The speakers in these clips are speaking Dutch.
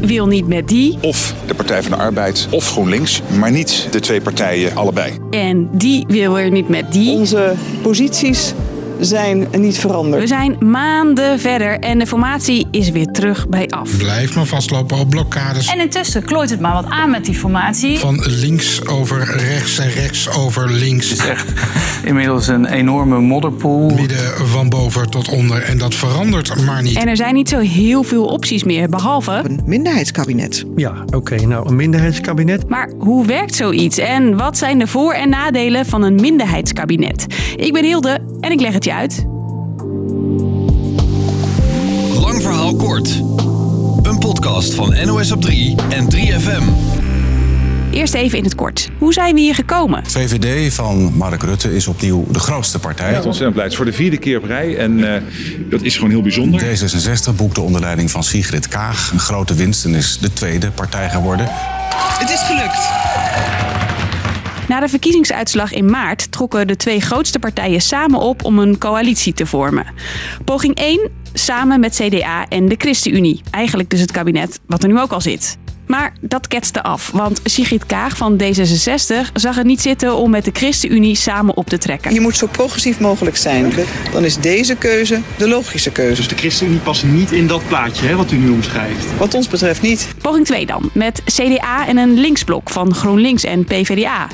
die wil niet met die. Of de Partij van de Arbeid of GroenLinks, maar niet de twee partijen allebei. En die wil er niet met die. Onze posities zijn niet veranderd. We zijn maanden verder en de formatie is weer terug bij af. Blijf maar vastlopen op blokkades. En intussen klooit het maar wat aan met die formatie. Van links over rechts en rechts over links. Het is echt inmiddels een enorme modderpoel. Midden van boven tot onder en dat verandert maar niet. En er zijn niet zo heel veel opties meer, behalve... Een minderheidskabinet. Ja, oké, nou een minderheidskabinet. Maar hoe werkt zoiets en wat zijn de voor- en nadelen van een minderheidskabinet? Ik ben Hilde en ik leg het je uit. Lang verhaal kort. Een podcast van NOS op 3 en 3FM. Eerst even in het kort. Hoe zijn we hier gekomen? VVD van Mark Rutte is opnieuw de grootste partij. Ja, ontzettend blij. Het is voor de vierde keer op rij en uh, dat is gewoon heel bijzonder. D66 boekte onder leiding van Sigrid Kaag een grote winst en is de tweede partij geworden. Het is gelukt. Na de verkiezingsuitslag in maart trokken de twee grootste partijen samen op om een coalitie te vormen. Poging 1 samen met CDA en de ChristenUnie. Eigenlijk dus het kabinet wat er nu ook al zit. Maar dat ketste af, want Sigrid Kaag van D66 zag het niet zitten om met de ChristenUnie samen op te trekken. Je moet zo progressief mogelijk zijn. Dan is deze keuze de logische keuze. Dus de ChristenUnie past niet in dat plaatje hè, wat u nu omschrijft? Wat ons betreft niet. Poging 2 dan, met CDA en een linksblok van GroenLinks en PvdA.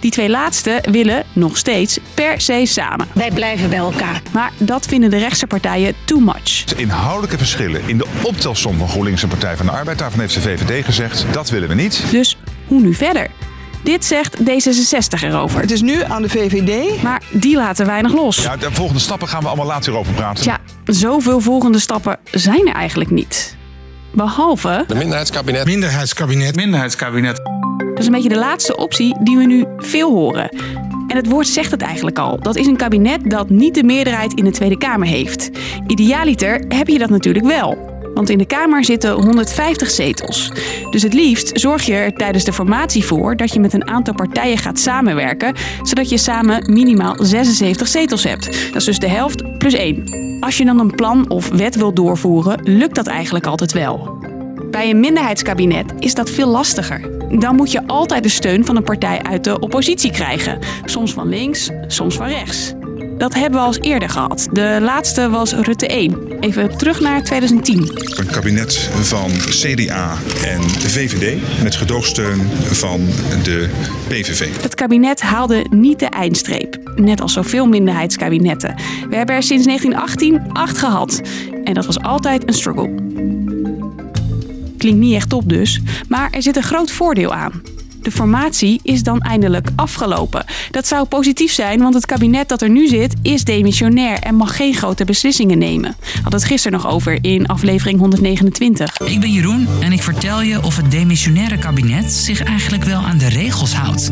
Die twee laatste willen nog steeds per se samen. Wij blijven bij elkaar. Maar dat vinden de rechtse partijen too much. Inhoudelijke verschillen in de optelsom van GroenLinks en Partij van de Arbeid. Daarvan heeft de VVD gezegd, dat willen we niet. Dus hoe nu verder? Dit zegt D66 erover. Het is nu aan de VVD. Maar die laten weinig los. Ja, de volgende stappen gaan we allemaal later over praten. Tja, zoveel volgende stappen zijn er eigenlijk niet. Behalve... De minderheidskabinet. Minderheidskabinet. Minderheidskabinet. Dat is een beetje de laatste optie die we nu veel horen. En het woord zegt het eigenlijk al. Dat is een kabinet dat niet de meerderheid in de Tweede Kamer heeft. Idealiter heb je dat natuurlijk wel. Want in de Kamer zitten 150 zetels. Dus het liefst zorg je er tijdens de formatie voor dat je met een aantal partijen gaat samenwerken, zodat je samen minimaal 76 zetels hebt. Dat is dus de helft plus één. Als je dan een plan of wet wil doorvoeren, lukt dat eigenlijk altijd wel. Bij een minderheidskabinet is dat veel lastiger. Dan moet je altijd de steun van een partij uit de oppositie krijgen. Soms van links, soms van rechts. Dat hebben we al eerder gehad. De laatste was Rutte 1. Even terug naar 2010. Een kabinet van CDA en de VVD met gedoogsteun van de PVV. Het kabinet haalde niet de eindstreep. Net als zoveel minderheidskabinetten. We hebben er sinds 1918 acht gehad. En dat was altijd een struggle. Klinkt niet echt op dus, maar er zit een groot voordeel aan. De formatie is dan eindelijk afgelopen. Dat zou positief zijn, want het kabinet dat er nu zit is demissionair en mag geen grote beslissingen nemen. Had het gisteren nog over in aflevering 129. Ik ben Jeroen en ik vertel je of het demissionaire kabinet zich eigenlijk wel aan de regels houdt.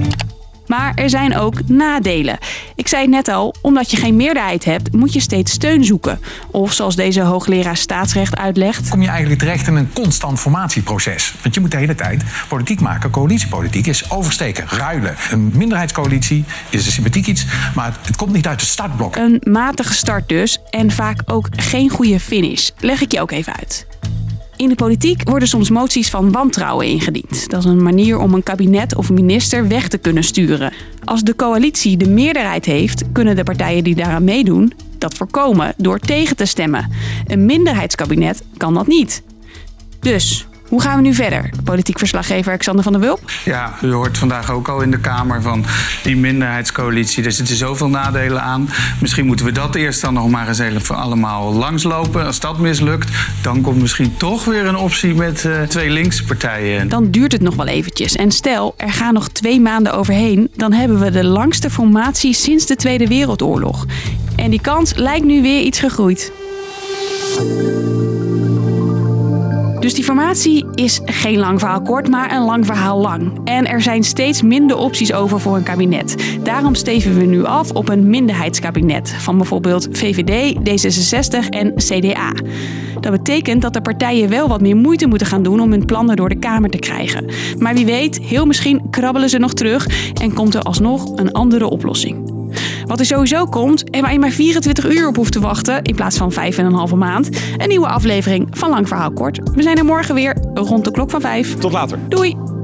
Maar er zijn ook nadelen. Ik zei het net al, omdat je geen meerderheid hebt, moet je steeds steun zoeken. Of zoals deze hoogleraar staatsrecht uitlegt. Kom je eigenlijk terecht in een constant formatieproces. Want je moet de hele tijd politiek maken. Coalitiepolitiek is oversteken, ruilen. Een minderheidscoalitie is een sympathiek iets, maar het komt niet uit de startblok. Een matige start dus en vaak ook geen goede finish. Leg ik je ook even uit. In de politiek worden soms moties van wantrouwen ingediend. Dat is een manier om een kabinet of minister weg te kunnen sturen. Als de coalitie de meerderheid heeft, kunnen de partijen die daaraan meedoen dat voorkomen door tegen te stemmen. Een minderheidskabinet kan dat niet. Dus, hoe gaan we nu verder? Politiek verslaggever Xander van der Wulp. Ja, u hoort vandaag ook al in de Kamer van die minderheidskoalitie. Er zitten zoveel nadelen aan. Misschien moeten we dat eerst dan nog maar eens even allemaal langslopen. Als dat mislukt, dan komt misschien toch weer een optie met uh, twee linkse partijen. Dan duurt het nog wel eventjes. En stel, er gaan nog twee maanden overheen, dan hebben we de langste formatie sinds de Tweede Wereldoorlog. En die kans lijkt nu weer iets gegroeid. Dus die formatie is geen lang verhaal kort, maar een lang verhaal lang. En er zijn steeds minder opties over voor een kabinet. Daarom steven we nu af op een minderheidskabinet van bijvoorbeeld VVD, D66 en CDA. Dat betekent dat de partijen wel wat meer moeite moeten gaan doen om hun plannen door de Kamer te krijgen. Maar wie weet, heel misschien krabbelen ze nog terug en komt er alsnog een andere oplossing. Wat er sowieso komt en waar je maar 24 uur op hoeft te wachten in plaats van 5,5 maand. Een nieuwe aflevering van Lang Verhaal Kort. We zijn er morgen weer rond de klok van 5. Tot later. Doei!